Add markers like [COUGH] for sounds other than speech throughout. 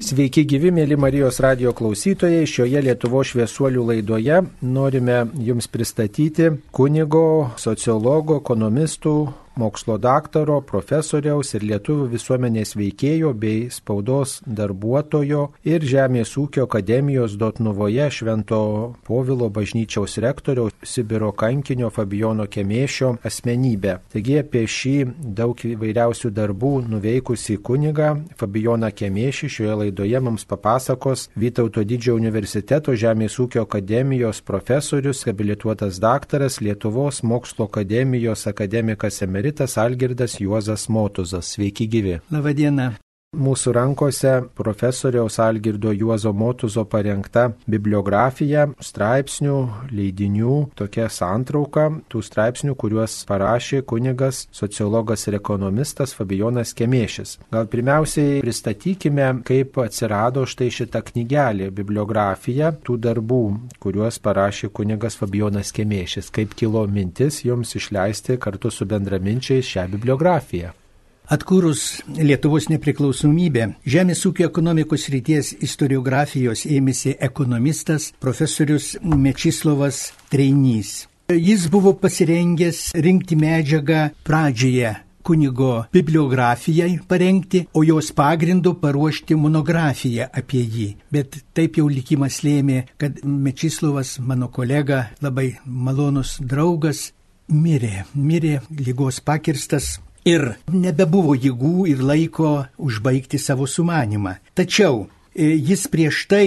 Sveiki gyvi, mėly Marijos radio klausytojai. Šioje Lietuvo šviesuolių laidoje norime Jums pristatyti kunigo, sociologo, ekonomistų mokslo daktaro, profesoriaus ir lietuvių visuomenės veikėjo bei spaudos darbuotojo ir Žemės ūkio akademijos Dotnuvoje Švento Povilo bažnyčiaus rektoriaus Sibiro kankinio Fabijono Kemėšio asmenybę. Taigi apie šį daug įvairiausių darbų nuveikusi kunigą Fabijoną Kemėšį šioje laidoje mums papasakos Vytauto didžiojo universiteto Žemės ūkio akademijos profesorius, habilituotas daktaras, Lietuvos mokslo akademijos akademikas emeritas emeritas Algirdas Juozas Motuzas. Sveiki gyvi. Labadiena. Mūsų rankose profesoriaus Algirdo Juozo Motuzo parengta bibliografija straipsnių, leidinių, tokia santrauka tų straipsnių, kuriuos parašė kunigas, sociologas ir ekonomistas Fabijonas Kemiešis. Gal pirmiausiai pristatykime, kaip atsirado štai šita knygelė, bibliografija tų darbų, kuriuos parašė kunigas Fabijonas Kemiešis. Kaip kilo mintis jums išleisti kartu su bendraminčiais šią bibliografiją. Atkūrus Lietuvos nepriklausomybę, Žemės ūkio ekonomikos ryties istoriografijos ėmėsi ekonomistas profesorius Mečislovas Treinys. Jis buvo pasirengęs rinkti medžiagą pradžioje kunigo bibliografijai parengti, o jos pagrindu paruošti monografiją apie jį. Bet taip jau likimas lėmė, kad Mečislovas, mano kolega, labai malonus draugas, mirė. Mirė lygos pakirstas ir nebebuvo jėgų ir laiko užbaigti savo sumanimą. Tačiau e, jis prieš tai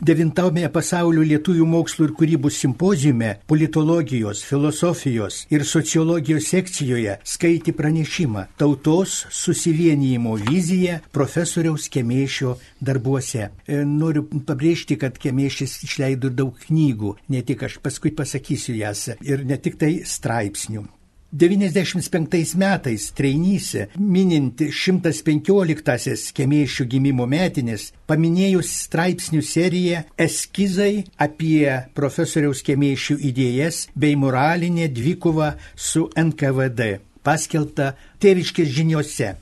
Devintajame pasaulio lietuvių mokslo ir kūrybos simpozijume politologijos, filosofijos ir sociologijos sekcijoje skaitė pranešimą Tautos susivienijimo vizija profesoriaus Kemėšio darbuose. E, noriu pabrėžti, kad Kemėšis išleido daug knygų, ne tik aš paskui pasakysiu jas, ir ne tik tai straipsnių. 95 metais Treinyse, minint 115-asias Kemėšių gimimo metinės, paminėjus straipsnių seriją Eskizai apie profesoriaus Kemėšių idėjas bei moralinė dvikova su NKVD, paskelbta tėviškės žiniuose.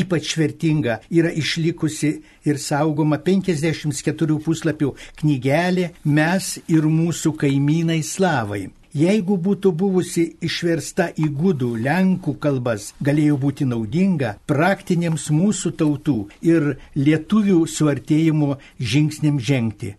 Ypač vertinga yra išlikusi ir saugoma 54 puslapių knygelė Mes ir mūsų kaimynai slavai Jeigu būtų buvusi išversta į gudų lenkų kalbas, galėjo būti naudinga praktiniams mūsų tautų ir lietuvių suartėjimo žingsniam žengti.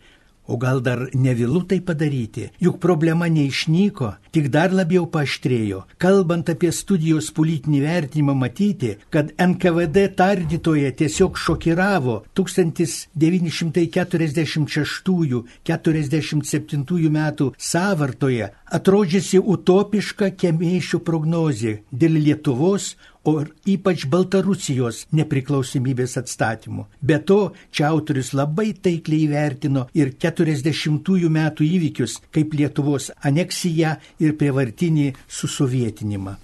O gal dar nevėlų tai padaryti? Juk problema neišnyko, tik dar labiau paštrėjo. Kalbant apie studijos politinį vertinimą, matyti, kad NKVD tardytoje tiesiog šokiravo 1946-47 metų savartoje atrodžiusi utopiška kemėšių prognozė dėl Lietuvos, o ypač Baltarusijos nepriklausomybės atstatymu. Be to, čia autorius labai taikliai vertino ir 40-ųjų metų įvykius kaip Lietuvos aneksiją ir prievartinį susovietinimą.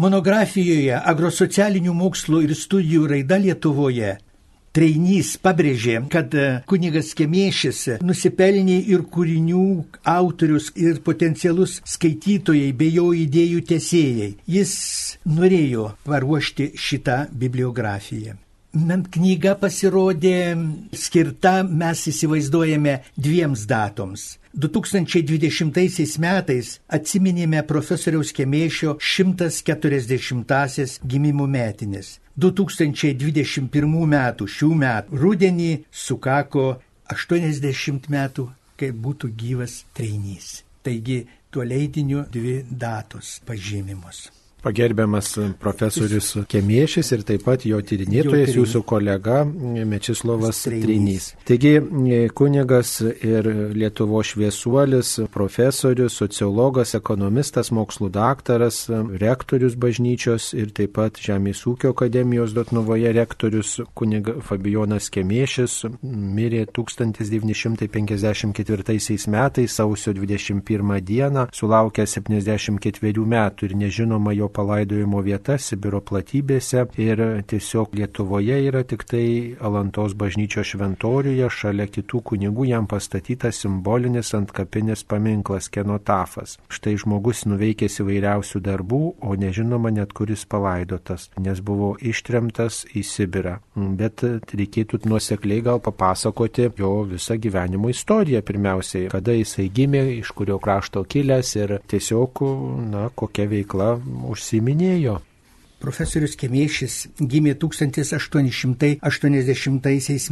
Monografijoje Agrosocialinių mokslų ir studijų raida Lietuvoje Treinys pabrėžė, kad e, kunigas Kemiešis nusipelnė ir kūrinių autorius ir potencialus skaitytojai bei jo idėjų tesėjai. Jis norėjo paruošti šitą bibliografiją. Man knyga pasirodė skirta, mes įsivaizduojame, dviems datoms. 2020 metais atsiminėme profesoriaus Kemėšio 140-asias gimimo metinės. 2021 metų šių metų rudenį sukako 80 metų, kai būtų gyvas treinys. Taigi tuo leidiniu dvi datos pažymimos. Pagerbiamas profesorius Kemiešis ir taip pat jo tyrinėtojas, jūsų kolega Mečislovas Trinys. Taigi kunigas ir Lietuvo šviesuolis, profesorius, sociologas, ekonomistas, mokslų daktaras, rektorius bažnyčios ir taip pat Žemės ūkio akademijos Dotnuvoje rektorius kuniga Fabijonas Kemiešis mirė 1954 metais sausio 21 dieną, sulaukė 74 metų ir nežinoma jo palaidojimo vieta Sibiro platybėse ir tiesiog Lietuvoje yra tik tai Alantos bažnyčio šventoriuje, šalia kitų kunigų jam pastatytas simbolinis antkapinis paminklas kenotafas. Štai žmogus nuveikęs įvairiausių darbų, o nežinoma net kuris palaidotas, nes buvo ištremtas į Sibirą. Bet reikėtų nuosekliai gal papasakoti jo visą gyvenimo istoriją pirmiausiai, kada jisai gimė, iš kurio krašto kilęs ir tiesiog, na, kokia veikla užsiminėjo. Profesorius Kemiešis gimė 1880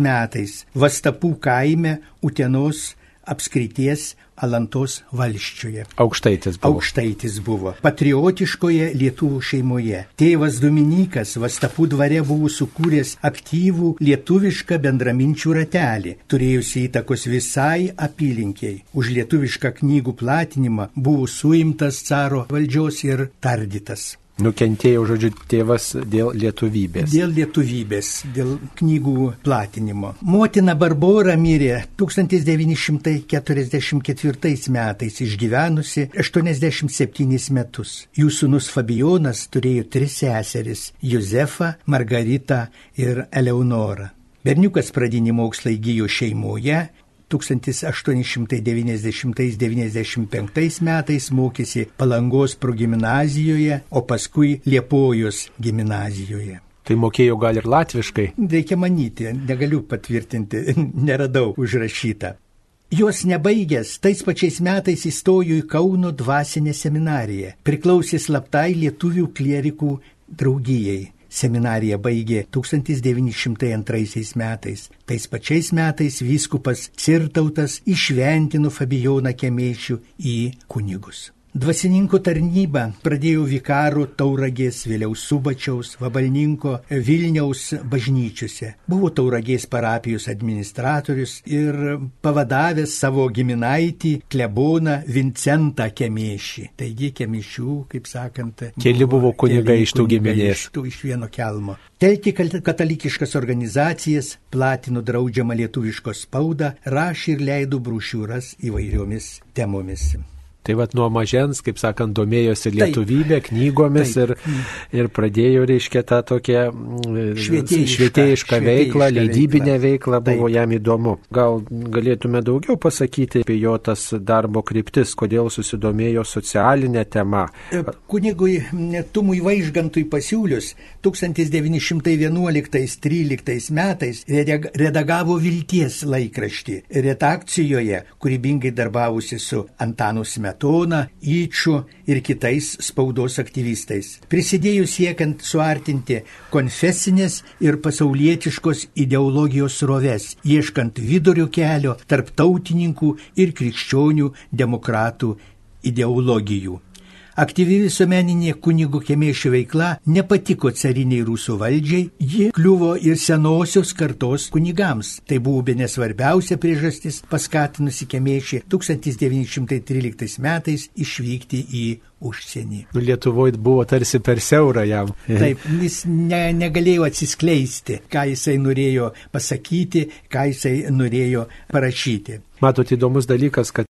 metais Vastapų kaime Utenos apskrities Alantos valščiuje. Aukštaitis buvo. Aukštaitis buvo. Patriotiškoje lietuvų šeimoje. Tėvas Dominikas Vastapų dvare buvo sukūręs aktyvų lietuvišką bendraminčių ratelį, turėjusi įtakos visai apylinkiai. Už lietuvišką knygų platinimą buvo suimtas caro valdžios ir tardytas. Nukentėjo, žodžiu, tėvas dėl lietuvybės. Dėl lietuvybės, dėl knygų platinimo. Motina Barbora mirė 1944 metais išgyvenusi 87 metus. Jų sunus Fabijonas turėjo tris seseris - Josefą, Margaritą ir Eleonorą. Berniukas pradinį mokslą įgyjo šeimoje, 1890-95 metais mokėsi Palangos progymnazijoje, o paskui Liepojos gimnazijoje. Tai mokėjo gal ir latviškai? Reikia manyti, negaliu patvirtinti, [LAUGHS] neradau užrašytą. Jos nebaigęs, tais pačiais metais įstojo į Kauno dvasinę seminariją, priklausė slaptai lietuvių klierikų draugijai. Seminariją baigė 1902 metais. Tais pačiais metais vyskupas Cirtautas išventino Fabijoną Kemėšių į kunigus. Dvasininkų tarnybą pradėjo vikarų Tauragės, vėliau Subačiaus, Vabalninko, Vilniaus bažnyčiose. Buvo Tauragės parapijos administratorius ir pavadavęs savo giminaitį kleboną Vincentą Kemiešį. Taigi Kemišių, kaip sakant, keli buvo kunigai iš tų giminės. Iš, tų, iš vieno kelmo. Telki katalikiškas organizacijas, platino draudžiamą lietuvišką spaudą, rašė ir leido brošiūras įvairiomis temomis. Tai vad nuo mažens, kaip sakant, domėjosi lietuvybė, taip, knygomis taip. Ir, ir pradėjo, reiškia, tą tokią mm, švietėjišką, švietėjišką veiklą, leidybinę veiklą, buvo taip. jam įdomu. Gal galėtume daugiau pasakyti apie jo tas darbo kryptis, kodėl susidomėjo socialinę temą. E, kunigui Tumui Vaižgantui pasiūlius 1911-13 metais redagavo Vilties laikraštį redakcijoje, kūrybingai darbavusi su Antanu Smetu. Smetoną, Įčių ir kitais spaudos aktyvistais. Prisidėjo siekiant suartinti konfesinės ir pasaulietiškos ideologijos roves, ieškant vidurio kelio tarp tautininkų ir krikščionių demokratų ideologijų. Aktyvi visuomeninė kunigų kemėšių veikla nepatiko cariniai rusų valdžiai, ji kliuvo ir senosios kartos kunigams. Tai buvo be nesvarbiausia priežastis paskatinusi kemėšį 1913 metais išvykti į užsienį. Nu, Lietuvoje buvo tarsi per siaura jam. Taip, [LAUGHS] jis ne, negalėjo atsiskleisti, ką jisai norėjo pasakyti, ką jisai norėjo parašyti. Matot, įdomus dalykas, kad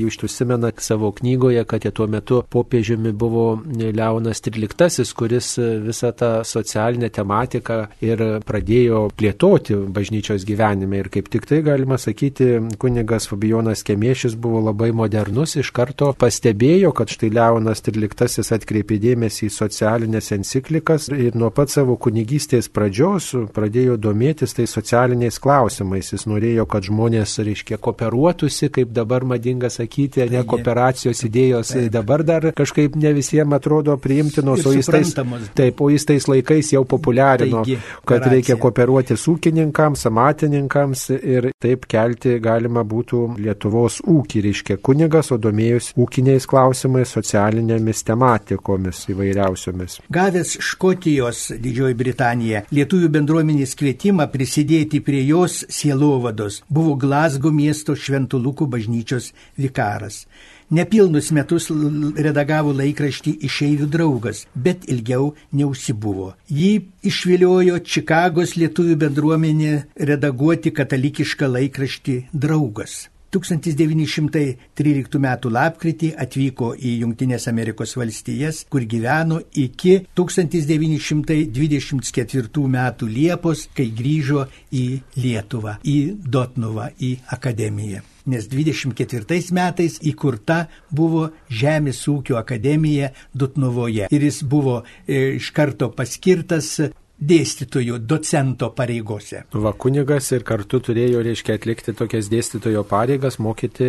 Jūs užsimena savo knygoje, kad tuo metu popiežiumi buvo Leonas XIII, kuris visą tą socialinę tematiką ir pradėjo plėtoti bažnyčios gyvenime. Ir kaip tik tai galima sakyti, kunigas Fabijonas Kemiešis buvo labai modernus, iš karto pastebėjo, kad štai Leonas XIII atkreipė dėmesį į socialinės enciklikas ir nuo pat savo kunigystės pradžios pradėjo domėtis tai socialiniais klausimais. Jis norėjo, kad žmonės, reiškia, kooperuotųsi, kaip dabar madingas sakyti, ne kooperacijos idėjos taip. dabar dar kažkaip ne visiems atrodo priimtinos, o jis, tais, taip, o jis tais laikais jau populiarino, Taigi, kad reikia kooperuoti su ūkininkams, amatininkams ir taip kelti galima būtų Lietuvos ūkį, reiškia kunigas, o domėjus ūkiniais klausimais, socialinėmis tematikomis įvairiausiomis. Gavęs Škotijos Didžioji Britanija lietuvių bendruomenės kvietimą prisidėti prie jos sielovados, buvo Glasgo miesto Šventulukų bažnyčios vikaras vikaras. Nepilnus metus redagavo laikraštį išeivių draugas, bet ilgiau neužsibuvo. Jį išviliojo Čikagos lietuvių bendruomenė redaguoti katalikišką laikraštį draugas. 1913 m. lapkritį atvyko į Junktinės Amerikos valstijas, kur gyveno iki 1924 m. Liepos, kai grįžo į Lietuvą, į Dotnuvą, į akademiją nes 24 metais įkurta buvo Žemės ūkio akademija Dutnuvoje ir jis buvo e, iš karto paskirtas dėstytojo, docento pareigose. Va kunigas ir kartu turėjo, reiškia, atlikti tokias dėstytojo pareigas, mokyti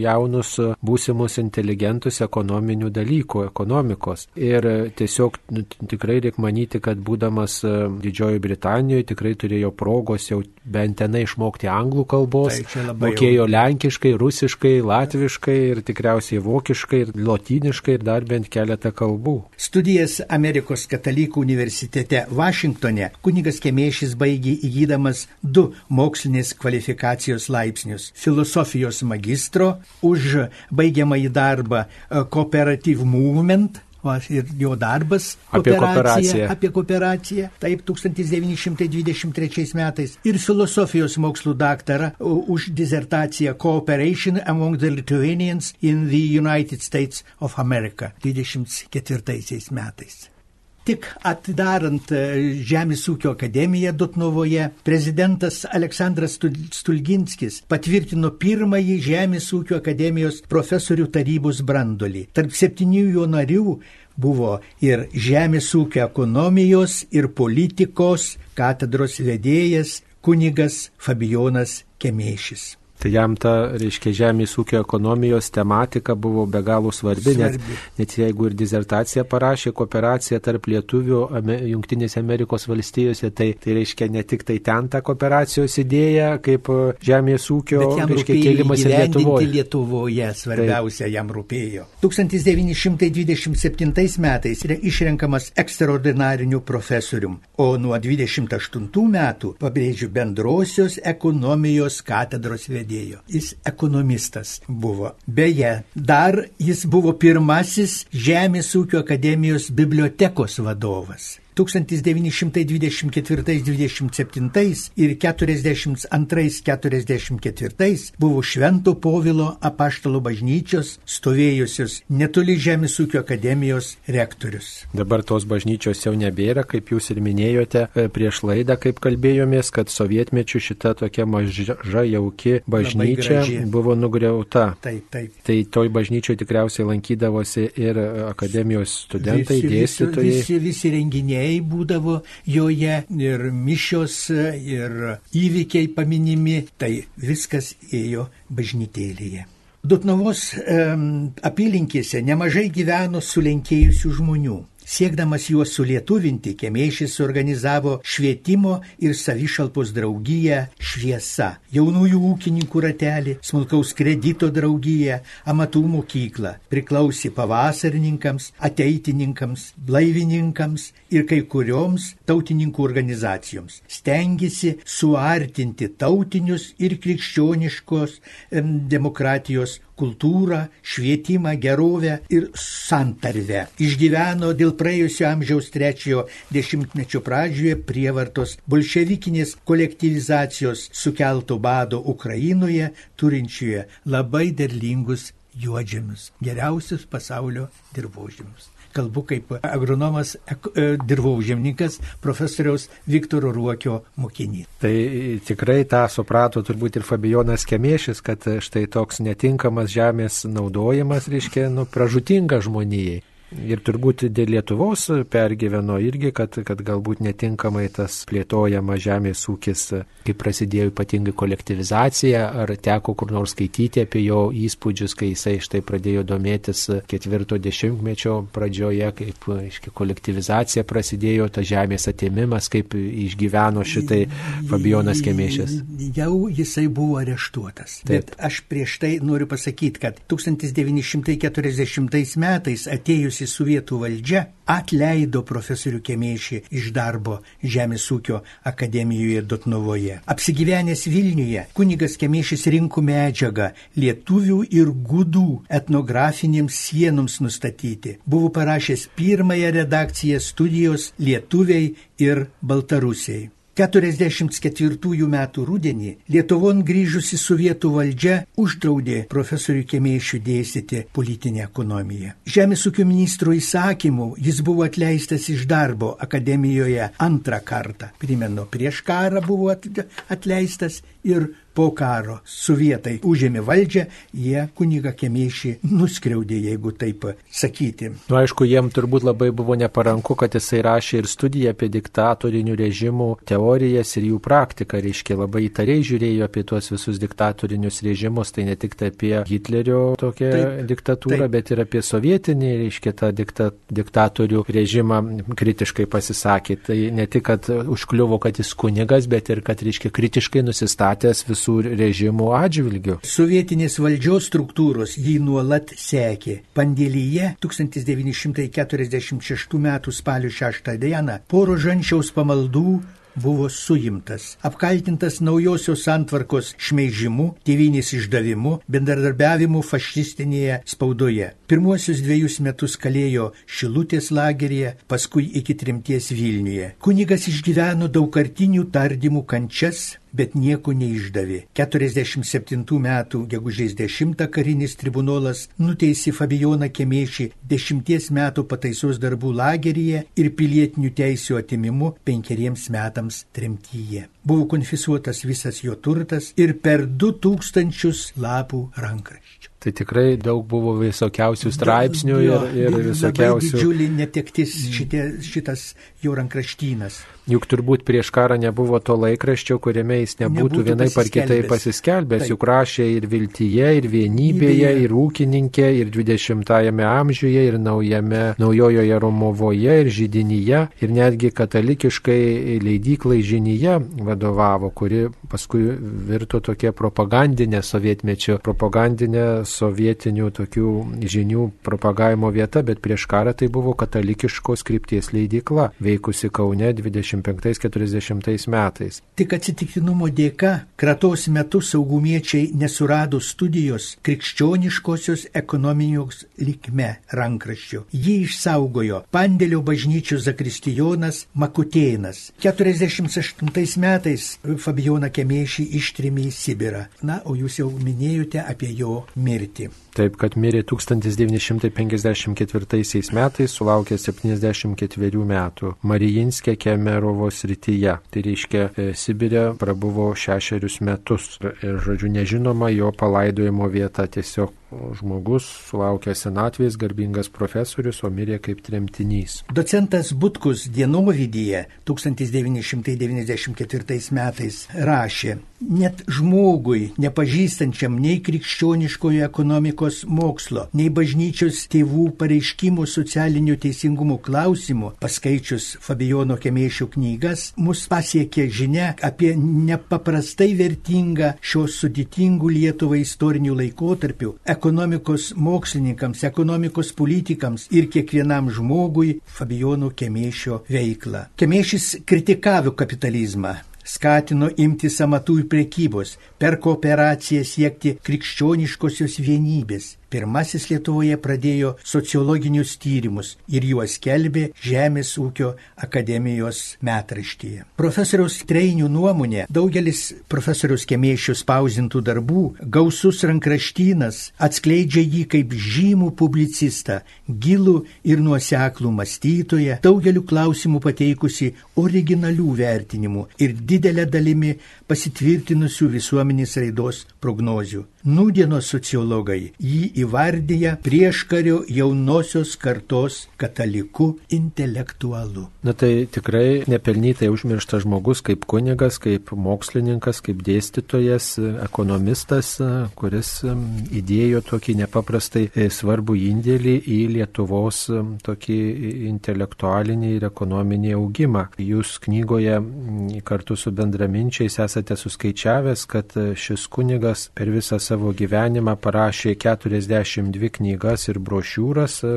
jaunus būsimus inteligentus ekonominių dalykų, ekonomikos. Ir tiesiog nu, tikrai reikia manyti, kad būdamas e, Didžiojo Britanijoje tikrai turėjo progos jau bent tenai išmokti anglų kalbos, tai mokėjo jau... lenkiškai, rusiškai, latviškai ir tikriausiai vokiškai ir lotyniškai ir dar bent keletą kalbų. Studijas Amerikos katalikų universitete Vašingtone kunigas Kemėšis baigė įgydamas du mokslinės kvalifikacijos laipsnius - filosofijos magistro už baigiamąjį darbą e, Cooperative Movement Va, ir jo darbas apie kooperaciją. Apie kooperaciją, taip, 1923 metais. Ir filosofijos mokslų daktarą už disertaciją Cooperation Among the Lithuanians in the United States of America 24 metais. Tik atidarant e, Žemės ūkio akademiją Dutnovoje, prezidentas Aleksandras Stulginskis patvirtino pirmąjį Žemės ūkio akademijos profesorių tarybos brandolį. Tarp septynių jo narių buvo ir Žemės ūkio ekonomijos ir politikos katedros vedėjas kunigas Fabijonas Kemėšis. Tai jam ta, reiškia, žemės ūkio ekonomijos tematika buvo be galo svarbi, svarbi. Net, net jeigu ir dizertaciją parašė, kooperacija tarp lietuvių Junktinėse Amerikos valstijose, tai, tai reiškia ne tik tai ten ta kooperacijos idėja, kaip e, žemės ūkio, reiškia, kėlimas Lietuvoje. Lietuvoje svarbiausia Taip. jam rūpėjo. 1927 metais išrenkamas ekstraordinariniu profesorium, o nuo 28 metų, pabrėžiu, bendrosios ekonomijos katedros vedėjas padėjo. Jis ekonomistas buvo. Beje, dar jis buvo pirmasis Žemės ūkio akademijos bibliotekos vadovas. 1924-27 ir 42-44 buvo Švento Povilo apaštalo bažnyčios stovėjusios netoli Žemės ūkio akademijos rektorius. Dabar tos bažnyčios jau nebėra, kaip jūs ir minėjote e, prieš laidą, kaip kalbėjomės, kad sovietmečių šita tokia maža jauki bažnyčia buvo nugriauta. Taip, taip. Tai toj bažnyčioje tikriausiai lankydavosi ir akademijos studentai, visi, dėstytojai. Visi, visi renginiai renginiai būdavo joje ir mišios, ir įvykiai paminimi, tai viskas ėjo bažnytėlėje. Dutnovos um, apylinkėse nemažai gyveno sulenkėjusių žmonių. Siekdamas juos sulietuvinti, Kemėšis organizavo švietimo ir savišalpos draugiją Šviesa, jaunųjų ūkininkų ratelį, smulkaus kredito draugiją, amatų mokyklą, priklausė pavasarininkams, ateitininkams, blaivininkams ir kai kurioms tautininkų organizacijoms. Stengėsi suartinti tautinius ir krikščioniškos em, demokratijos kultūrą, švietimą, gerovę ir santarvę. Išgyveno dėl praėjusio amžiaus trečiojo dešimtmečio pradžioje prievartos bolševikinės kolektyvizacijos sukelto bado Ukrainoje, turinčioje labai derlingus juodžiamius, geriausius pasaulio dirbožėmius kalbu kaip agronomas, e, dirbaujemnikas, profesoriaus Viktoro Ruokio mokinys. Tai tikrai tą suprato turbūt ir Fabijonas Kemiešis, kad štai toks netinkamas žemės naudojimas reiškia nu, pražutinga žmonijai. Ir turbūt dėl Lietuvos pergyveno irgi, kad, kad galbūt netinkamai tas plėtojama žemės ūkis, kai prasidėjo ypatingai kolektivizacija, ar teko kur nors skaityti apie jo įspūdžius, kai jisai štai pradėjo domėtis ketvirto dešimtmečio pradžioje, kaip aiškiai, kolektivizacija prasidėjo, ta žemės atėmimas, kaip išgyveno šitai Fabijonas Kemėšės. Jau jisai buvo areštuotas. Taip. Bet aš prieš tai noriu pasakyti, kad 1940 metais atėjusi buvusi sovietų valdžia atleido profesorių Kemėšį iš darbo Žemės ūkio akademijoje Dotnovoje. Apsigyvenęs Vilniuje, kunigas Kemėšis rinko medžiagą lietuvių ir gudų etnografinėms sienoms nustatyti. Buvo parašęs pirmąją redakciją studijos lietuviai ir baltarusiai. 44 metų rudenį Lietuvon grįžusi sovietų valdžia uždraudė profesoriui Kemėšiui dėstyti politinę ekonomiją. Žemės ūkio ministro įsakymu jis buvo atleistas iš darbo akademijoje antrą kartą. Primenu, prieš karą buvo atleistas ir po karo sovietai užėmė valdžią, jie kuniga Kemėšį nuskriaudė, jeigu taip sakyti. Nu, aišku, jiem turbūt labai buvo neparanku, kad jisai rašė ir studiją apie diktatorinių režimų teorijas ir jų praktiką, reiškia labai įtariai žiūrėjo apie tuos visus diktatorinius režimus, tai ne tik tai apie Hitlerio tokią taip, diktatūrą, taip. bet ir apie sovietinį, reiškia, tą dikta, diktatorių režimą kritiškai pasisakė. Tai ne tik, kad užkliuvo, kad jis kunigas, bet ir kad, reiškia, kritiškai nusistatęs visų visų režimų atžvilgių. Sovietinės valdžios struktūros jį nuolat sekė. Pandėlyje 1946 m. spalio 6 d. po rožančiaus pamaldų buvo suimtas, apkaltintas naujosios santvarkos šmeižimu, tėvynės išdavimu, bendradarbiavimu fašistinėje spaudoje. Pirmuosius dviejus metus kalėjo Šilutės lageryje, paskui iki trimties Vilniuje. Kunigas išgyveno daugkartinių tardymų kančias, bet nieko neišdavė. 47 metų gegužės 10 karinis tribunolas nuteisė Fabijoną Kemėšį 10 metų pataisos darbų lageryje ir pilietinių teisų atimimu penkeriems metams tremtyje. Buvo konfisuotas visas jo turtas ir per 2000 lapų rankraščių. Tai tikrai daug buvo visokiausių straipsnių jo, ir, ir visokiausių. Didžiulį netektis šitie, šitas jo rankraštynas. Juk turbūt prieš karą nebuvo to laikraščio, kuriame jis nebūtų, nebūtų vienai par kitai pasiskelbęs. Juk rašė ir viltyje, ir vienybėje, ir ūkininkė, ir 20-ame amžiuje, ir naujame, naujojoje Romovoje, ir žydinyje, ir netgi katalikiškai leidyklai žinyje vadovavo, kuri paskui virto tokia propagandinė sovietmečio, propagandinė sovietinių tokių žinių propagavimo vieta, bet prieš karą tai buvo katalikiškos krypties leidykla, veikusi Kaune 20 45-40 metais. Tik atsitiktinumo dėka kratos metu saugumiečiai nesurado studijos krikščioniškosios ekonomijos likme rankraščio. Jį išsaugojo Pandėlio bažnyčios zakristijonas Makutėnas. 48 metais Fabijoną Kemėšį ištrimė į Sibirą. Na, o jūs jau minėjote apie jo mirtį. Taip, kad mirė 1954 metais, sulaukė 74 metų. Marijinskė Kemerovo srityje. Tai reiškia, e, Sibirė prabuvo šešerius metus. Ir, žodžiu, nežinoma jo palaidojimo vieta tiesiog žmogus sulaukė senatvės, garbingas profesorius, o mirė kaip tremtinys. Docentas Butkus dienovidyje 1994 metais rašė, net žmogui, nepažįstančiam nei krikščioniškojo ekonomikos mokslo, nei bažnyčios tėvų pareiškimų socialinio teisingumo klausimų, paskaičius Fabijono Kemėšio knygas, mus pasiekė žinia apie nepaprastai vertingą šios sudėtingų Lietuvai istorinių laikotarpių ekonomikos mokslininkams, ekonomikos politikams ir kiekvienam žmogui Fabijono Kemėšio veiklą. Kemėšis kritikavo kapitalizmą, skatino imtis amatų ir prekybos, per kooperaciją siekti krikščioniškosios vienybės, pirmasis Lietuvoje pradėjo sociologinius tyrimus ir juos skelbė Žemės ūkio akademijos metraštyje. Profesoriaus Treinių nuomonė, daugelis profesoriaus Kemėšių spausintų darbų, gausus rankraštynas atskleidžia jį kaip žymų publicistą, gilų ir nuoseklų mąstytoją, daugeliu klausimų pateikusi originalių vertinimų ir didelę dalimi pasitvirtinusių visuomenės raidos prognozių. Nūdienos sociologai jį įvardyja prieškario jaunosios kartos kataliku intelektualu. Na tai tikrai nepelnytai užmirštas žmogus kaip kunigas, kaip mokslininkas, kaip dėstytojas, ekonomistas, kuris įdėjo tokį nepaprastai e, svarbų indėlį į Lietuvos tokį intelektualinį ir ekonominį augimą. Jūs knygoje kartu su bendraminčiais esate suskaičiavęs, kad šis kunigas per visą savo gyvenimą parašė 40 42 knygas ir brošiūras, e,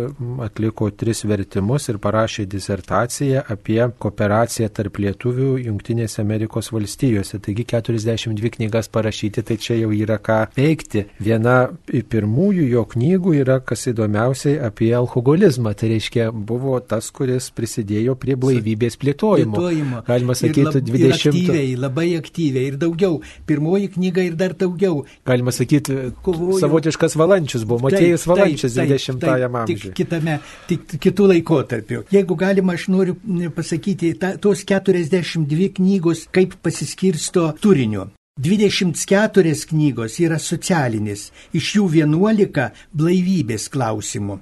atliko tris vertimus ir parašė disertaciją apie kooperaciją tarp lietuvių Junktinėse Amerikos valstijose. Taigi 42 knygas parašyti, tai čia jau yra ką veikti. Viena pirmųjų jo knygų yra, kas įdomiausiai, apie alkoholizmą. Tai reiškia, buvo tas, kuris prisidėjo prie blaivybės plėtojimo. plėtojimo. Galima sakyti, 20. Aktyviai, labai aktyviai ir daugiau. Pirmoji knyga ir dar daugiau. Galima sakyti, Kovojo. savotiškas valančius buvo, Matėjus valančius 20-ame amžiuje. Tik kitame, tik kitų laikotarpių. Jeigu galima, aš noriu pasakyti, ta, tos 42 knygos, kaip pasiskirsto turiniu. 24 knygos yra socialinis, iš jų 11 blaivybės klausimų,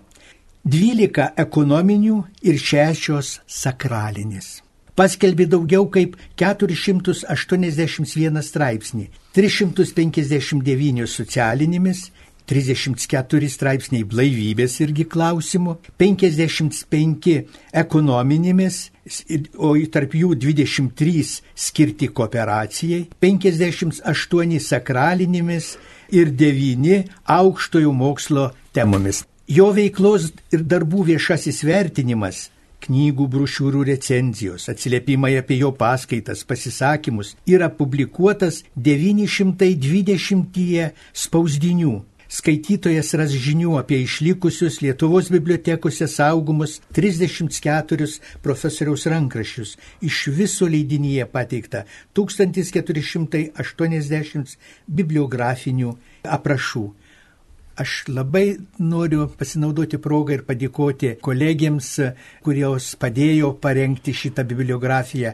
12 ekonominių ir 6 sakralinis paskelbė daugiau kaip 481 straipsnį, 359 socialinėmis, 34 straipsniai blaivybės irgi klausimų, 55 ekonominėmis, o tarp jų 23 skirti kooperacijai, 58 sakralinėmis ir 9 aukštojo mokslo temomis. Jo veiklos ir darbų viešasis vertinimas knygų, brošiūrų recenzijos, atsiliepimai apie jo paskaitas, pasisakymus yra publikuotas 920 spausdinių. Skaitytojas ras žinių apie išlikusius Lietuvos bibliotekose saugomus 34 profesoriaus rankraščius. Iš viso leidinyje pateikta 1480 bibliografinių aprašų. Aš labai noriu pasinaudoti progą ir padėkoti kolegiams, kurios padėjo parengti šitą bibliografiją.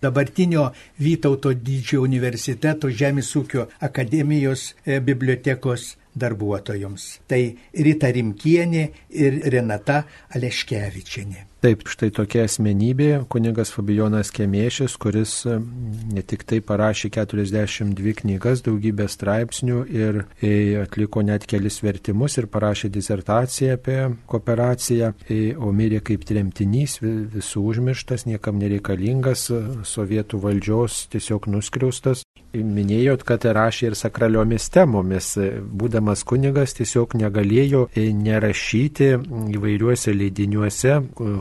Dabartinio Vytauto didžiojo universiteto Žemės ūkio akademijos e, bibliotekos darbuotojams. Tai Rita Rimkienė ir Renata Aleškevičienė. Taip, štai tokia asmenybė, kunigas Fabijonas Kemiešis, kuris ne tik tai parašė 42 knygas, daugybę straipsnių ir e, atliko net kelis vertimus ir parašė disertaciją apie kooperaciją, e, o mirė kaip tremtinys, visų užmirštas, niekam nereikalingas, sovietų valdžios tiesiog nuskriaustas. Minėjot, kad rašė ir sakraliomis temomis. Būdamas kunigas tiesiog negalėjo e, nerašyti įvairiuose leidiniuose,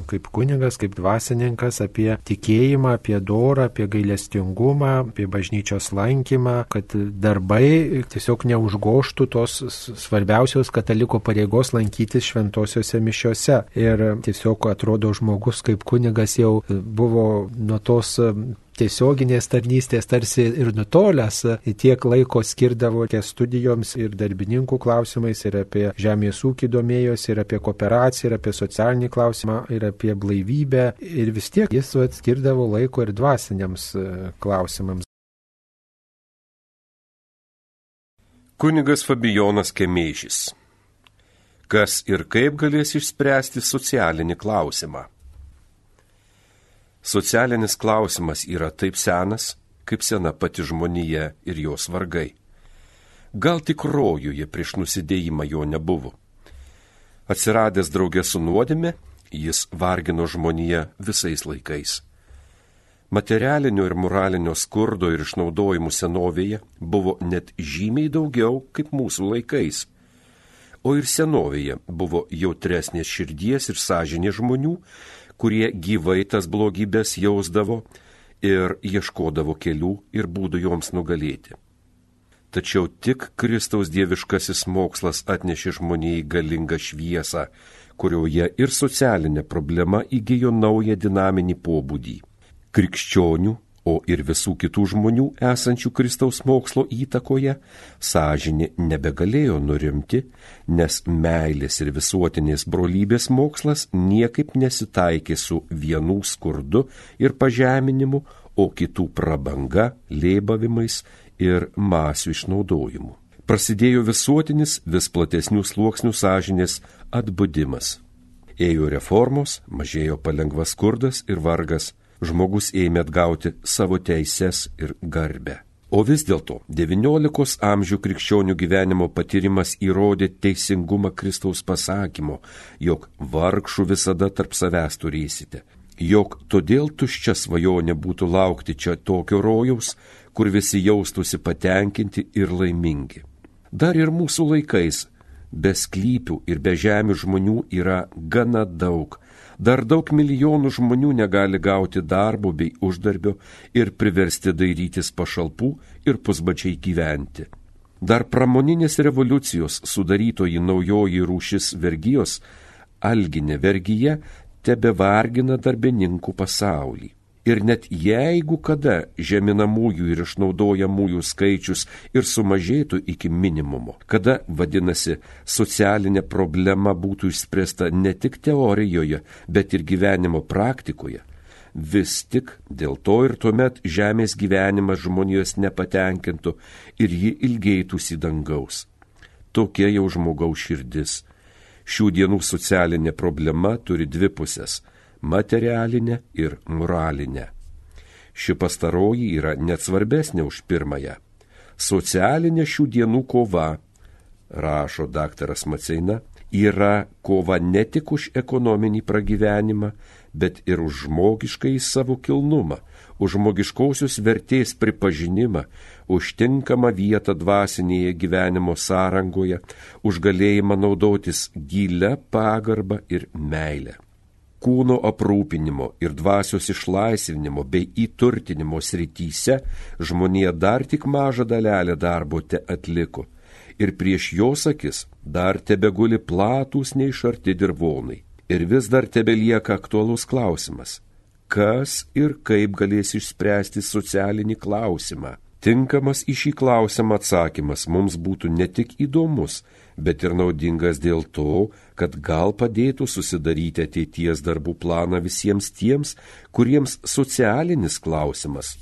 kaip kunigas, kaip dvasininkas apie tikėjimą, apie dorą, apie gailestingumą, apie bažnyčios lankymą, kad darbai tiesiog neužgoštų tos svarbiausios kataliko pareigos lankytis šventosiuose mišiuose. Ir tiesiog atrodo žmogus kaip kunigas jau buvo nuo tos tiesioginės tarnystės tarsi ir nutolęs, tiek laiko skirdavo tiek studijoms ir darbininkų klausimais, ir apie žemės ūkį domėjosi, ir apie kooperaciją, ir apie socialinį klausimą, ir apie blaivybę. Ir vis tiek jis skirdavo laiko ir dvasiniams e, klausimams. Kunigas Fabijonas Kemėžys. Kas ir kaip galės išspręsti socialinį klausimą? Socialinis klausimas yra taip senas, kaip sena pati žmonija ir jos vargai. Gal tik rojuje prieš nusidėjimą jo nebuvo. Atsiradęs draugė su nuodėme, jis vargino žmoniją visais laikais. Materialinio ir moralinio skurdo ir išnaudojimų senovėje buvo net žymiai daugiau kaip mūsų laikais. O ir senovėje buvo jautresnės širdies ir sąžinės žmonių, kurie gyvai tas blogybės jausdavo ir ieškodavo kelių ir būdų joms nugalėti. Tačiau tik Kristaus dieviškasis mokslas atnešė žmonijai galingą šviesą, kurioje ir socialinė problema įgyjo naują dinaminį pobūdį. Krikščionių o ir visų kitų žmonių esančių Kristaus mokslo įtakoje, sąžinė nebegalėjo nurimti, nes meilės ir visuotinės brolybės mokslas niekaip nesitaikė su vienų skurdu ir pažeminimu, o kitų prabanga, lėbavimais ir masių išnaudojimu. Prasidėjo visuotinis vis platesnių sluoksnių sąžinės atbudimas. Ėjo reformos, mažėjo palengvas skurdas ir vargas, žmogus ėmė atgauti savo teises ir garbę. O vis dėlto XIX amžių krikščionių gyvenimo patyrimas įrodė teisingumą Kristaus pasakymo, jog vargšų visada tarp savęs turėsite, jog todėl tuščia svajonė būtų laukti čia tokio rojaus, kur visi jaustųsi patenkinti ir laimingi. Dar ir mūsų laikais be sklypių ir be žemių žmonių yra gana daug. Dar daug milijonų žmonių negali gauti darbo bei uždarbio ir priversti dairytis pašalpų ir pusbačiai gyventi. Dar pramoninės revoliucijos sudarytoji naujoji rūšis vergyjos, alginė vergyje, tebe vargina darbininkų pasaulį. Ir net jeigu kada žeminamųjų ir išnaudojamųjų skaičius ir sumažėtų iki minimumo, kada, vadinasi, socialinė problema būtų išspręsta ne tik teorijoje, bet ir gyvenimo praktikoje, vis tik dėl to ir tuomet žemės gyvenimas žmonijos nepatenkintų ir ji ilgėtųsi dangaus. Tokia jau žmogaus širdis. Šių dienų socialinė problema turi dvi pusės materialinę ir moralinę. Ši pastaroji yra net svarbesnė už pirmąją. Socialinė šių dienų kova, rašo daktaras Maceina, yra kova ne tik už ekonominį pragyvenimą, bet ir už žmogiškai savo kilnumą, už žmogiškosios vertės pripažinimą, už tinkamą vietą dvasinėje gyvenimo sąrangoje, už galėjimą naudotis gilę pagarbą ir meilę kūno aprūpinimo ir dvasios išlaisvinimo bei įturtinimo srityse žmonija dar tik mažą dalelę darbo te atliko ir prieš jos akis dar tebeguli platūs neišarti dirvonai. Ir vis dar tebelieka aktualus klausimas - kas ir kaip galės išspręsti socialinį klausimą. Tinkamas į šį klausimą atsakymas mums būtų ne tik įdomus, bet ir naudingas dėl to, kad gal padėtų susidaryti ateities darbų planą visiems tiems, kuriems socialinis klausimas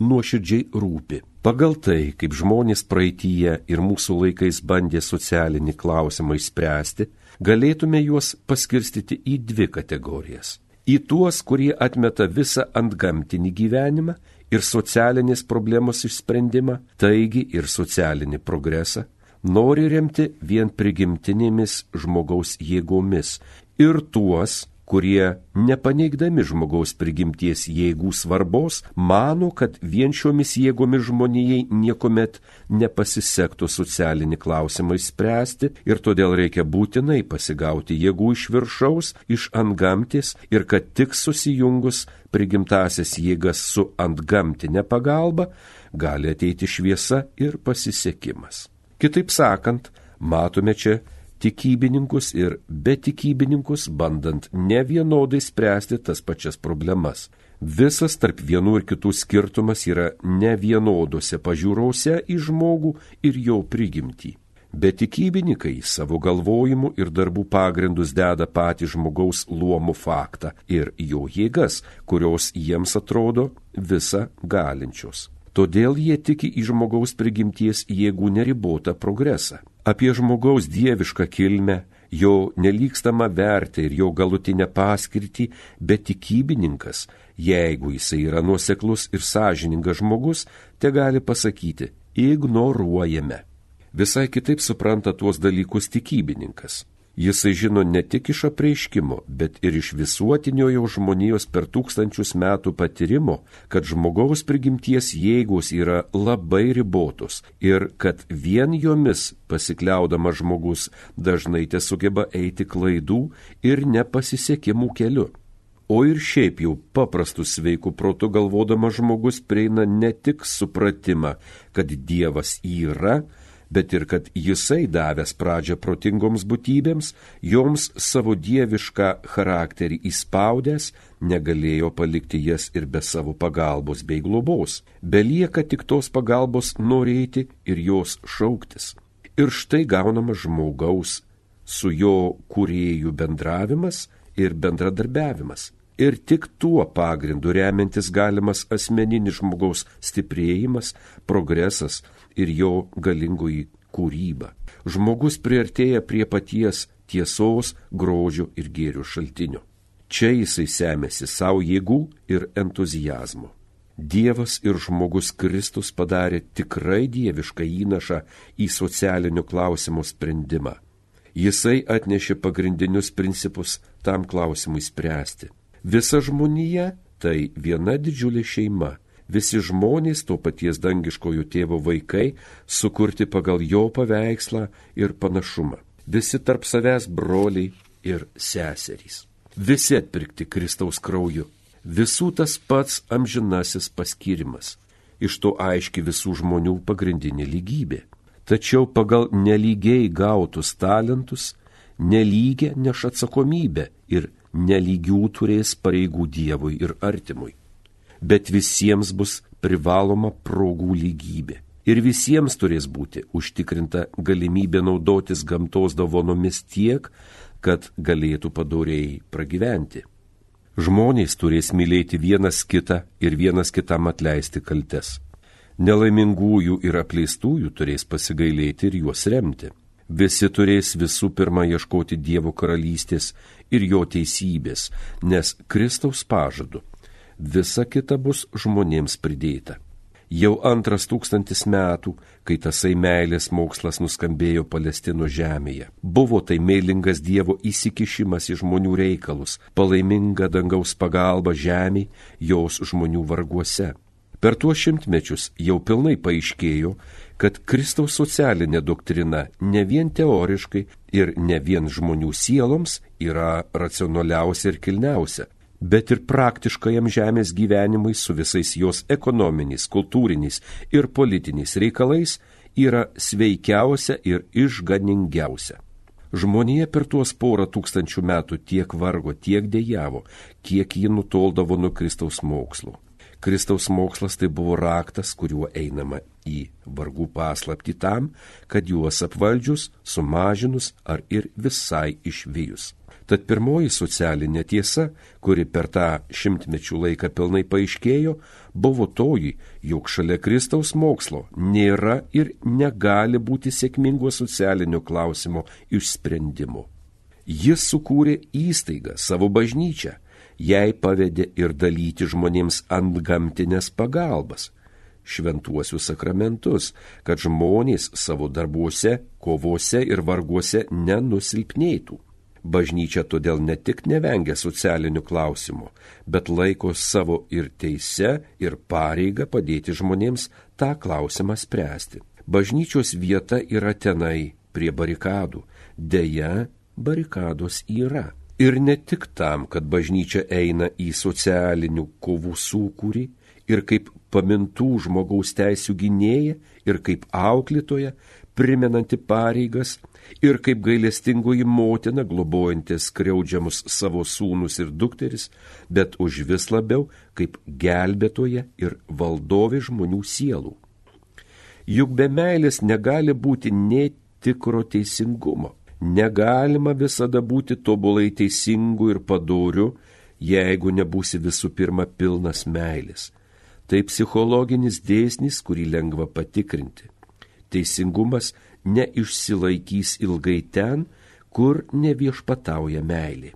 nuoširdžiai rūpi. Pagal tai, kaip žmonės praeitįje ir mūsų laikais bandė socialinį klausimą išspręsti, galėtume juos paskirstyti į dvi kategorijas. Į tuos, kurie atmeta visą antgamtinį gyvenimą ir socialinės problemos išsprendimą, taigi ir socialinį progresą, nori remti vien prigimtinėmis žmogaus jėgomis ir tuos, kurie, nepaneigdami žmogaus prigimties jėgų svarbos, mano, kad vien šiomis jėgomis žmonijai niekuomet nepasisektų socialinį klausimą išspręsti ir todėl reikia būtinai pasigauti jėgų iš viršaus, iš antgamtis ir kad tik susijungus prigimtasias jėgas su antgamtinė pagalba gali ateiti šviesa ir pasisekimas. Kitaip sakant, matome čia tikybininkus ir betikybininkus, bandant ne vienodai spręsti tas pačias problemas. Visas tarp vienų ir kitų skirtumas yra ne vienodose pažiūrose į žmogų ir jo prigimtį. Bet tikybininkai savo galvojimu ir darbų pagrindus deda patį žmogaus luomų faktą ir jo jėgas, kurios jiems atrodo visa galinčios. Todėl jie tiki į žmogaus prigimties jėgų neribotą progresą. Apie žmogaus dievišką kilmę, jo nelygstamą vertę ir jo galutinę paskirtį, bet tikybininkas, jeigu jisai yra nuoseklus ir sąžiningas žmogus, te gali pasakyti - ignoruojame. Visai kitaip supranta tuos dalykus tikybininkas. Jisai žino ne tik iš apreiškimo, bet ir iš visuotiniojo žmonijos per tūkstančius metų patyrimo, kad žmogaus prigimties jėgos yra labai ribotos ir kad vien jomis pasikliaudamas žmogus dažnai te sugeba eiti klaidų ir nepasisekimų keliu. O ir šiaip jau paprastų sveikų protų galvodamas žmogus prieina ne tik supratimą, kad Dievas yra, bet ir kad jisai davęs pradžią protingoms būtybėms, joms savo dievišką charakterį įspaudęs, negalėjo palikti jas ir be savo pagalbos bei globos. Belieka tik tos pagalbos norėti ir jos šauktis. Ir štai gaunamas žmogaus su jo kuriejų bendravimas ir bendradarbiavimas ir tik tuo pagrindu remiantis galimas asmeninis žmogaus stiprėjimas, progresas ir jo galingoji kūryba. Žmogus priartėja prie paties tiesos, grožio ir gėrių šaltinio. Čia jisai semėsi savo jėgų ir entuzijazmo. Dievas ir žmogus Kristus padarė tikrai dievišką įnašą į socialinių klausimų sprendimą. Jisai atnešė pagrindinius principus tam klausimui spręsti. Visa žmonija tai viena didžiulė šeima. Visi žmonės to paties dangiškojo tėvo vaikai, sukurti pagal jo paveikslą ir panašumą. visi tarp savęs broliai ir seserys. Visi atpirkti Kristaus krauju. Visų tas pats amžinasis paskirimas. Iš to aiški visų žmonių pagrindinė lygybė. Tačiau pagal nelygiai gautus talentus, nelygę neš atsakomybę ir nelygių turės pareigų Dievui ir artimui. Bet visiems bus privaloma progų lygybė ir visiems turės būti užtikrinta galimybė naudotis gamtos dovanomis tiek, kad galėtų padoriai pragyventi. Žmonės turės mylėti vienas kitą ir vienas kitam atleisti kaltes. Nelaimingųjų ir apleistųjų turės pasigailėti ir juos remti. Visi turės visų pirma ieškoti Dievo karalystės ir jo teisybės, nes Kristaus pažadu visa kita bus žmonėms pridėta. Jau antras tūkstantis metų, kai tasai meilės mokslas nuskambėjo Palestino žemėje. Buvo tai meilingas Dievo įsikišimas į žmonių reikalus, palaiminga dangaus pagalba žemė jos žmonių varguose. Per tuos šimtmečius jau pilnai paaiškėjo, kad Kristaus socialinė doktrina ne vien teoriškai ir ne vien žmonių sieloms yra racionaliausia ir kilniausia, bet ir praktiškajam žemės gyvenimui su visais jos ekonominiais, kultūriniais ir politiniais reikalais yra sveikiausia ir išganingiausia. Žmonija per tuos porą tūkstančių metų tiek vargo, tiek dėjavo, kiek ji nutoldavo nuo Kristaus mokslo. Kristaus mokslas tai buvo raktas, kuriuo einama į vargų paslapti tam, kad juos apvaldžius, sumažinus ar ir visai išvijus. Tad pirmoji socialinė tiesa, kuri per tą šimtmečių laiką pilnai paaiškėjo, buvo toji, jog šalia Kristaus mokslo nėra ir negali būti sėkmingo socialinio klausimo išsprendimo. Jis sukūrė įstaigą, savo bažnyčią, jai pavedė ir dalyti žmonėms ant gamtinės pagalbas šventuosius sakramentus, kad žmonės savo darbuose, kovose ir varguose nenusilpnėtų. Bažnyčia todėl ne tik nevengia socialinių klausimų, bet laiko savo ir teise, ir pareiga padėti žmonėms tą klausimą spręsti. Bažnyčios vieta yra tenai, prie barikadų. Deja, barikados yra. Ir ne tik tam, kad bažnyčia eina į socialinių kovų sūkurį ir kaip pamintų žmogaus teisų gynėja ir kaip auklėtoja, primenanti pareigas ir kaip gailestingoji motina globojantis skriaudžiamus savo sūnus ir dukteris, bet už vis labiau kaip gelbėtoja ir valdovė žmonių sielų. Juk be meilės negali būti netikro teisingumo. Negalima visada būti tobulai teisingu ir padoriu, jeigu nebūsi visų pirma pilnas meilės. Tai psichologinis dėsnis, kurį lengva patikrinti. Teisingumas neišsilaikys ilgai ten, kur neviešpatauja meilė.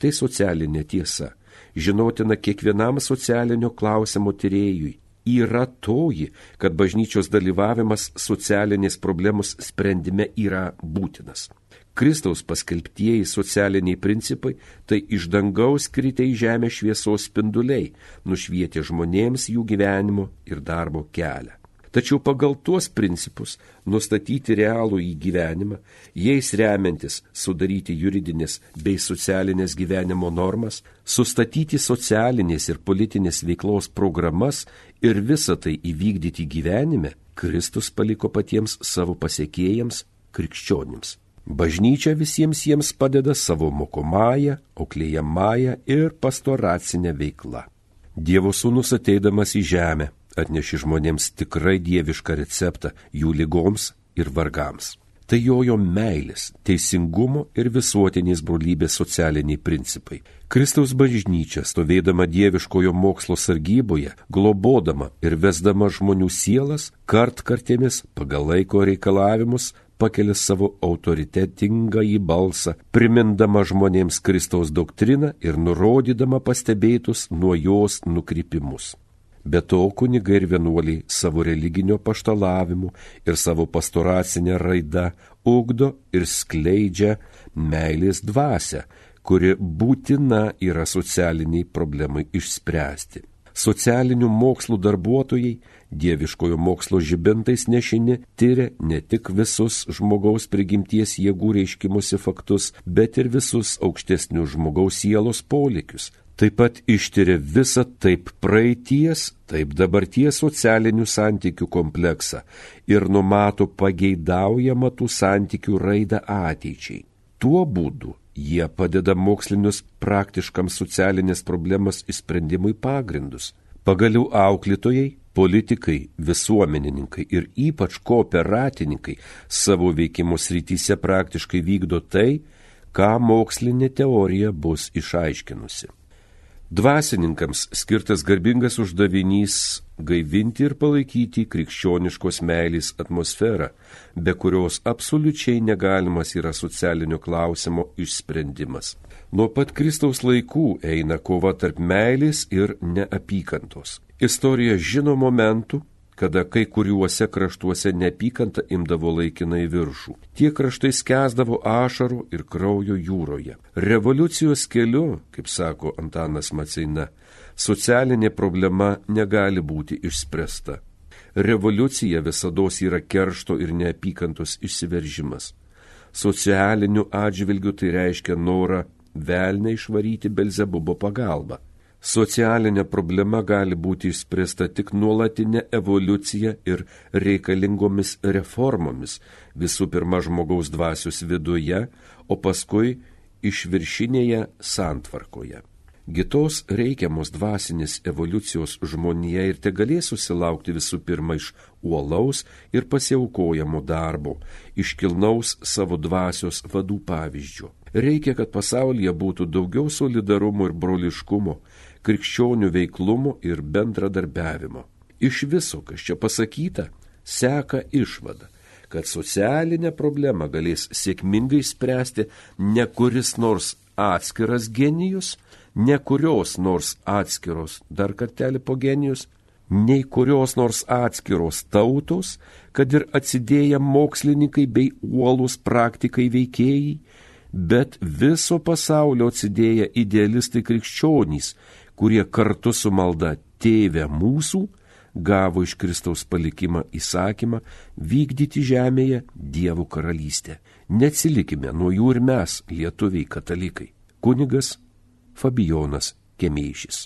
Tai socialinė tiesa, žinotina kiekvienam socialinio klausimo tyrėjui. Yra toji, kad bažnyčios dalyvavimas socialinės problemos sprendime yra būtinas. Kristaus paskelbtieji socialiniai principai tai iš dangaus kritę į žemę šviesos spinduliai, nušvietė žmonėms jų gyvenimo ir darbo kelią. Tačiau pagal tuos principus nustatyti realų į gyvenimą, jais remiantis sudaryti juridinės bei socialinės gyvenimo normas, sustatyti socialinės ir politinės veiklos programas ir visą tai įvykdyti gyvenime, Kristus paliko patiems savo pasiekėjams, krikščionims. Bažnyčia visiems jiems padeda savo mokomąją, auklėjamąją ir pastoracinę veiklą. Dievo sūnus ateidamas į žemę atneši žmonėms tikrai dievišką receptą jų lygoms ir vargams. Tai jojo meilės, teisingumo ir visuotinės brolybės socialiniai principai. Kristaus bažnyčia, stovėdama dieviškojo mokslo sargyboje, globodama ir vesdama žmonių sielas, kart kartėmis pagal laiko reikalavimus pakelia savo autoritetingą į balsą, primindama žmonėms Kristaus doktriną ir nurodydama pastebėtus nuo jos nukrypimus. Be to kunigai ir vienuoliai savo religinio paštalavimu ir savo pastoracinę raidą ugdo ir skleidžia meilės dvasę, kuri būtina yra socialiniai problemai išspręsti. Socialinių mokslų darbuotojai Dieviškojo mokslo žibintais nešini tyria ne tik visus žmogaus prigimties jėgų reiškimusi faktus, bet ir visus aukštesnius žmogaus sielos poreikius. Taip pat ištiria visą taip praeities, taip dabarties socialinių santykių kompleksą ir numato pageidaujamą tų santykių raidą ateičiai. Tuo būdu jie padeda mokslinius praktiškams socialinės problemas įsprendimui pagrindus. Pagaliau auklėtojai, politikai, visuomenininkai ir ypač kooperatininkai savo veikimo srityse praktiškai vykdo tai, ką mokslinė teorija bus išaiškinusi. Dvasininkams skirtas garbingas uždavinys gaivinti ir palaikyti krikščioniškos meilės atmosferą, be kurios absoliučiai negalimas yra socialinio klausimo išsprendimas. Nuo pat Kristaus laikų eina kova tarp meilės ir neapykantos. Istorija žino momentų, kada kai kuriuose kraštuose neapykanta imdavo laikinai viršų. Tie kraštai skęsdavo ašarų ir kraujo jūroje. Revoliucijos keliu, kaip sako Antanas Maceina, socialinė problema negali būti išspręsta. Revoliucija visada yra keršto ir neapykantos išsiveržimas. Socialiniu atžvilgiu tai reiškia norą velnę išvaryti Belzebubo pagalba. Socialinė problema gali būti išspręsta tik nuolatinė evoliucija ir reikalingomis reformomis, visų pirma žmogaus dvasios viduje, o paskui išviršinėje santvarkoje. Kitos reikiamos dvasinės evoliucijos žmonėje ir te galės susilaukti visų pirma iš uolaus ir pasiaukojamo darbo, iškilnaus savo dvasios vadų pavyzdžio. Reikia, kad pasaulyje būtų daugiau solidarumo ir broliškumo, krikščionių veiklumo ir bendradarbiavimo. Iš viso, kas čia pasakyta, seka išvada, kad socialinę problemą galės sėkmingai spręsti ne kuris nors atskiras genijus, ne kurios nors atskiros, dar kartelį po genijus, nei kurios nors atskiros tautos, kad ir atsidėję mokslininkai bei uolus praktikai veikėjai, bet viso pasaulio atsidėję idealistai krikščionys, kurie kartu su malda Tėve mūsų gavo iš Kristaus palikimą įsakymą vykdyti žemėje Dievo karalystę. Neatsilikime nuo jų ir mes, lietuviai katalikai. Kunigas Fabijonas Kemėšis.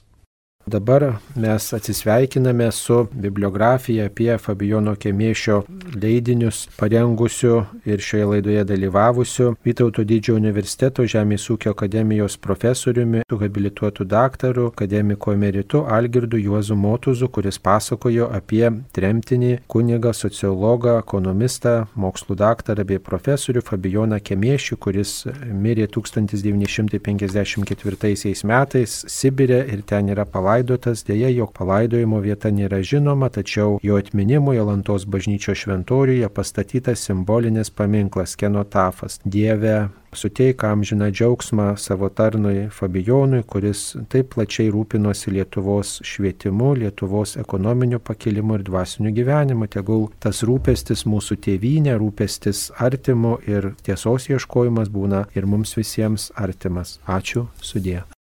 Dabar mes atsisveikiname su bibliografija apie Fabijono Kemiešio leidinius parengusiu ir šioje laidoje dalyvavusiu Vytauto didžiojo universiteto Žemės ūkio akademijos profesoriumi, habilituotu daktaru, akademiku emeritu Algirdu Juozu Motuzu, kuris pasakojo apie tremtinį kunigą, sociologą, ekonomistą, mokslų daktarą bei profesorių Fabijoną Kemiešių, kuris mirė 1954 metais Sibirė ir ten yra palaidotas palaidotas, dėja jo palaidojimo vieta nėra žinoma, tačiau jo atminimui Alantos bažnyčio šventoriuje pastatytas simbolinis paminklas kenotafas. Dieve, suteik amžiną džiaugsmą savo tarnui Fabijonui, kuris taip plačiai rūpinosi Lietuvos švietimu, Lietuvos ekonominiu pakilimu ir dvasiniu gyvenimu. Tegul tas rūpestis mūsų tėvynė, rūpestis artimu ir tiesos ieškojimas būna ir mums visiems artimas. Ačiū, sudė.